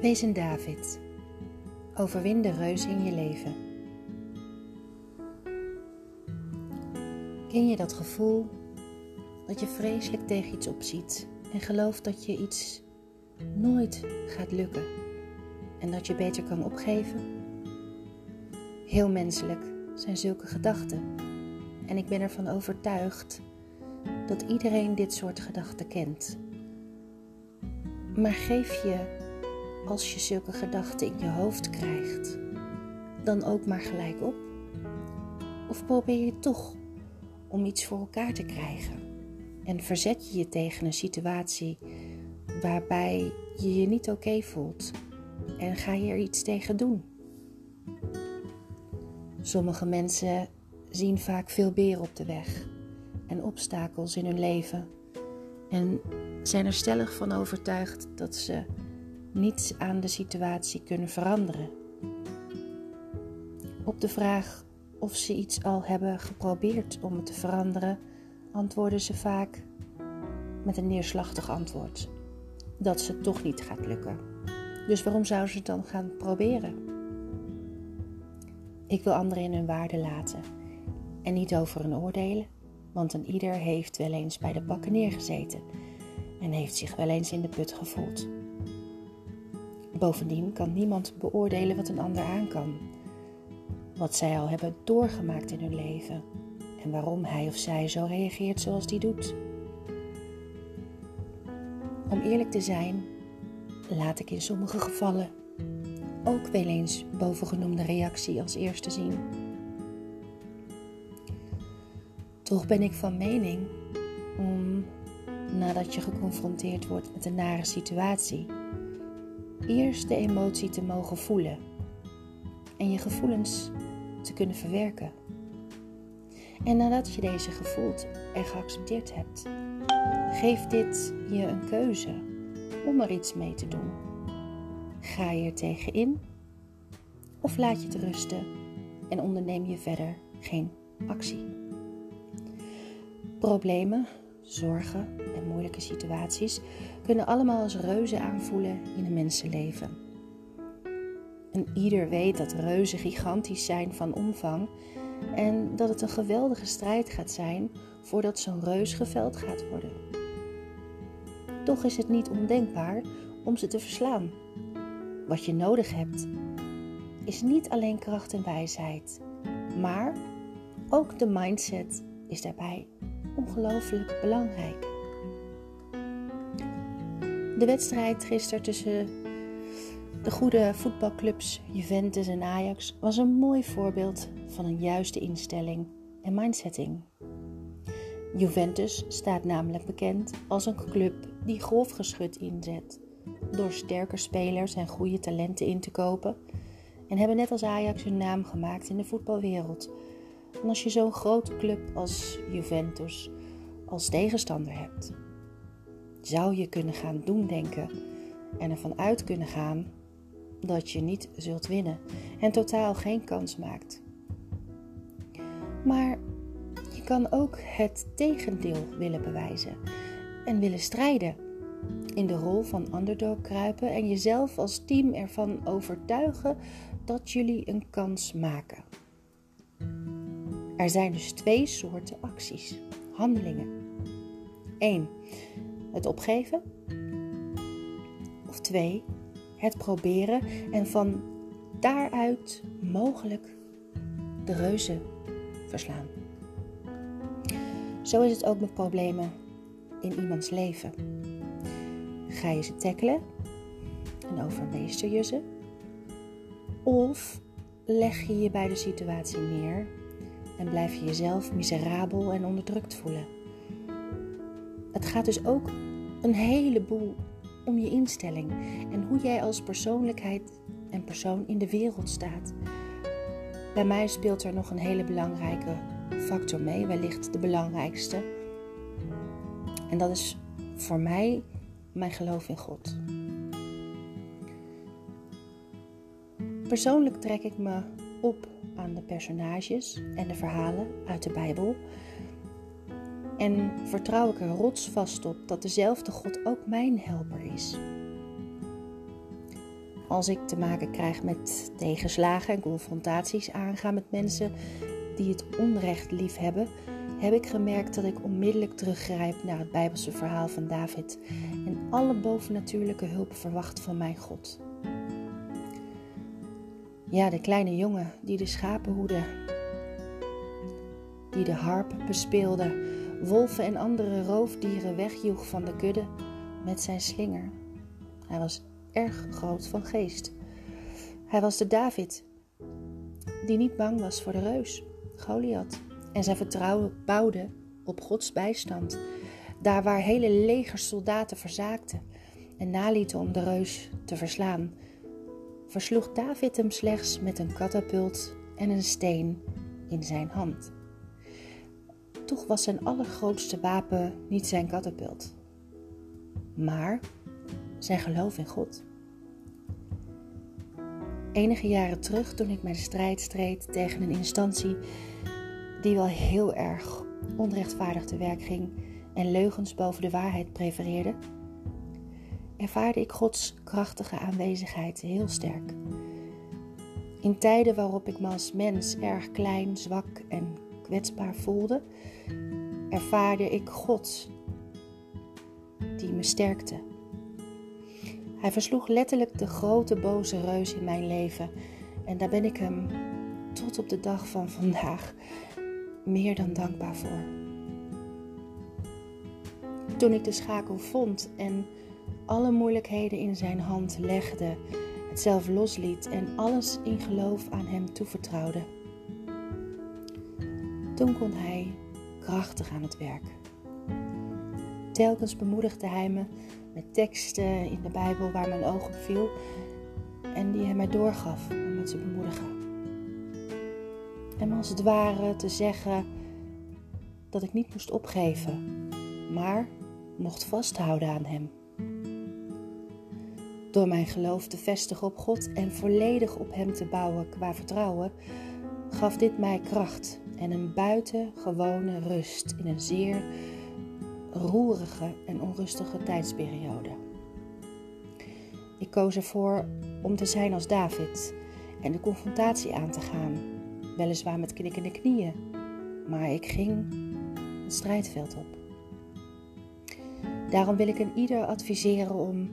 Wees een David. Overwin de reus in je leven. Ken je dat gevoel dat je vreselijk tegen iets opziet en gelooft dat je iets nooit gaat lukken en dat je beter kan opgeven? Heel menselijk zijn zulke gedachten en ik ben ervan overtuigd dat iedereen dit soort gedachten kent. Maar geef je als je zulke gedachten in je hoofd krijgt, dan ook maar gelijk op? Of probeer je toch om iets voor elkaar te krijgen en verzet je je tegen een situatie waarbij je je niet oké voelt en ga je er iets tegen doen? Sommige mensen zien vaak veel beren op de weg en obstakels in hun leven en zijn er stellig van overtuigd dat ze niets aan de situatie kunnen veranderen. Op de vraag of ze iets al hebben geprobeerd om het te veranderen, antwoorden ze vaak met een neerslachtig antwoord: dat ze toch niet gaat lukken. Dus waarom zou ze het dan gaan proberen? Ik wil anderen in hun waarde laten en niet over hun oordelen, want een ieder heeft wel eens bij de pakken neergezeten en heeft zich wel eens in de put gevoeld. Bovendien kan niemand beoordelen wat een ander aan kan. Wat zij al hebben doorgemaakt in hun leven en waarom hij of zij zo reageert zoals die doet. Om eerlijk te zijn, laat ik in sommige gevallen ook wel eens bovengenoemde reactie als eerste zien. Toch ben ik van mening om, nadat je geconfronteerd wordt met een nare situatie, eerst de emotie te mogen voelen en je gevoelens te kunnen verwerken. En nadat je deze gevoeld en geaccepteerd hebt, geef dit je een keuze om er iets mee te doen. Ga je er tegen in of laat je het rusten en onderneem je verder geen actie? Problemen zorgen en moeilijke situaties kunnen allemaal als reuzen aanvoelen in een mensenleven. En ieder weet dat reuzen gigantisch zijn van omvang en dat het een geweldige strijd gaat zijn voordat zo'n reus geveld gaat worden. Toch is het niet ondenkbaar om ze te verslaan. Wat je nodig hebt is niet alleen kracht en wijsheid, maar ook de mindset is daarbij ongelooflijk belangrijk. De wedstrijd gisteren tussen de goede voetbalclubs Juventus en Ajax was een mooi voorbeeld van een juiste instelling en mindsetting. Juventus staat namelijk bekend als een club die golfgeschut inzet door sterke spelers en goede talenten in te kopen en hebben net als Ajax hun naam gemaakt in de voetbalwereld en als je zo'n grote club als Juventus als tegenstander hebt, zou je kunnen gaan doen denken en ervan uit kunnen gaan dat je niet zult winnen en totaal geen kans maakt. Maar je kan ook het tegendeel willen bewijzen en willen strijden. In de rol van underdog kruipen en jezelf als team ervan overtuigen dat jullie een kans maken. Er zijn dus twee soorten acties, handelingen. 1. Het opgeven. Of 2. Het proberen en van daaruit mogelijk de reuzen verslaan. Zo is het ook met problemen in iemands leven. Ga je ze tackelen en overmeester je ze? Of leg je je bij de situatie neer en blijf je jezelf miserabel en onderdrukt voelen. Het gaat dus ook een heleboel om je instelling en hoe jij als persoonlijkheid en persoon in de wereld staat. Bij mij speelt er nog een hele belangrijke factor mee, wellicht de belangrijkste. En dat is voor mij mijn geloof in God. Persoonlijk trek ik me op aan de personages en de verhalen uit de Bijbel. En vertrouw ik er rotsvast op dat dezelfde God ook mijn helper is. als ik te maken krijg met tegenslagen en confrontaties aangaan met mensen die het onrecht lief hebben, heb ik gemerkt dat ik onmiddellijk teruggrijp naar het Bijbelse verhaal van David en alle bovennatuurlijke hulp verwacht van mijn God. Ja, de kleine jongen die de schapen hoede, die de harp bespeelde, wolven en andere roofdieren wegjoeg van de kudde met zijn slinger. Hij was erg groot van geest. Hij was de David, die niet bang was voor de reus, Goliath, en zijn vertrouwen bouwde op Gods bijstand, daar waar hele legers soldaten verzaakten en nalieten om de reus te verslaan, versloeg David hem slechts met een katapult en een steen in zijn hand. Toch was zijn allergrootste wapen niet zijn katapult, maar zijn geloof in God. Enige jaren terug, toen ik mijn strijd streed tegen een instantie die wel heel erg onrechtvaardig te werk ging en leugens boven de waarheid prefereerde, ervaarde ik Gods krachtige aanwezigheid heel sterk. In tijden waarop ik me als mens erg klein, zwak en kwetsbaar voelde, ervaarde ik God die me sterkte. Hij versloeg letterlijk de grote boze reus in mijn leven en daar ben ik hem tot op de dag van vandaag meer dan dankbaar voor. Toen ik de schakel vond en alle moeilijkheden in zijn hand legde, het zelf losliet en alles in geloof aan hem toevertrouwde, toen kon hij krachtig aan het werk. Telkens bemoedigde hij me met teksten in de Bijbel waar mijn oog op viel en die hij mij doorgaf om me te bemoedigen. En als het ware te zeggen dat ik niet moest opgeven, maar mocht vasthouden aan Hem. Door mijn geloof te vestigen op God en volledig op Hem te bouwen qua vertrouwen, gaf dit mij kracht en een buitengewone rust in een zeer roerige en onrustige tijdsperiode. Ik koos ervoor om te zijn als David en de confrontatie aan te gaan, weliswaar met knikkende knieën, maar ik ging het strijdveld op. Daarom wil ik een ieder adviseren om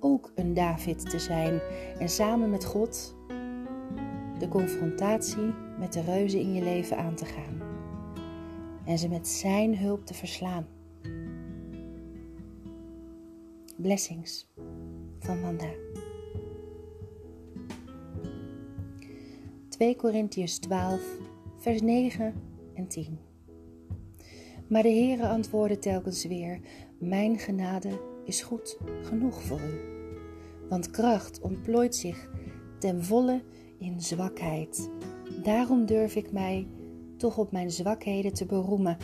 ook een David te zijn en samen met God de confrontatie met de reuzen in je leven aan te gaan en ze met Zijn hulp te verslaan. Blessings van Wanda. 2 Korintiërs 12, vers 9 en 10. Maar de Heere antwoordde telkens weer: Mijn genade is goed genoeg voor u. Want kracht ontplooit zich ten volle in zwakheid. Daarom durf ik mij toch op mijn zwakheden te beroemen,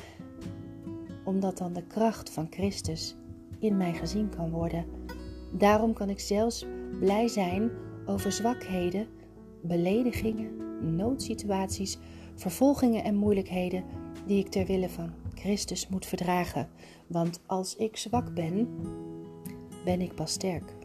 omdat dan de kracht van Christus in mij gezien kan worden. Daarom kan ik zelfs blij zijn over zwakheden, beledigingen, noodsituaties, vervolgingen en moeilijkheden die ik ter wille van Christus moet verdragen. Want als ik zwak ben, ben ik pas sterk.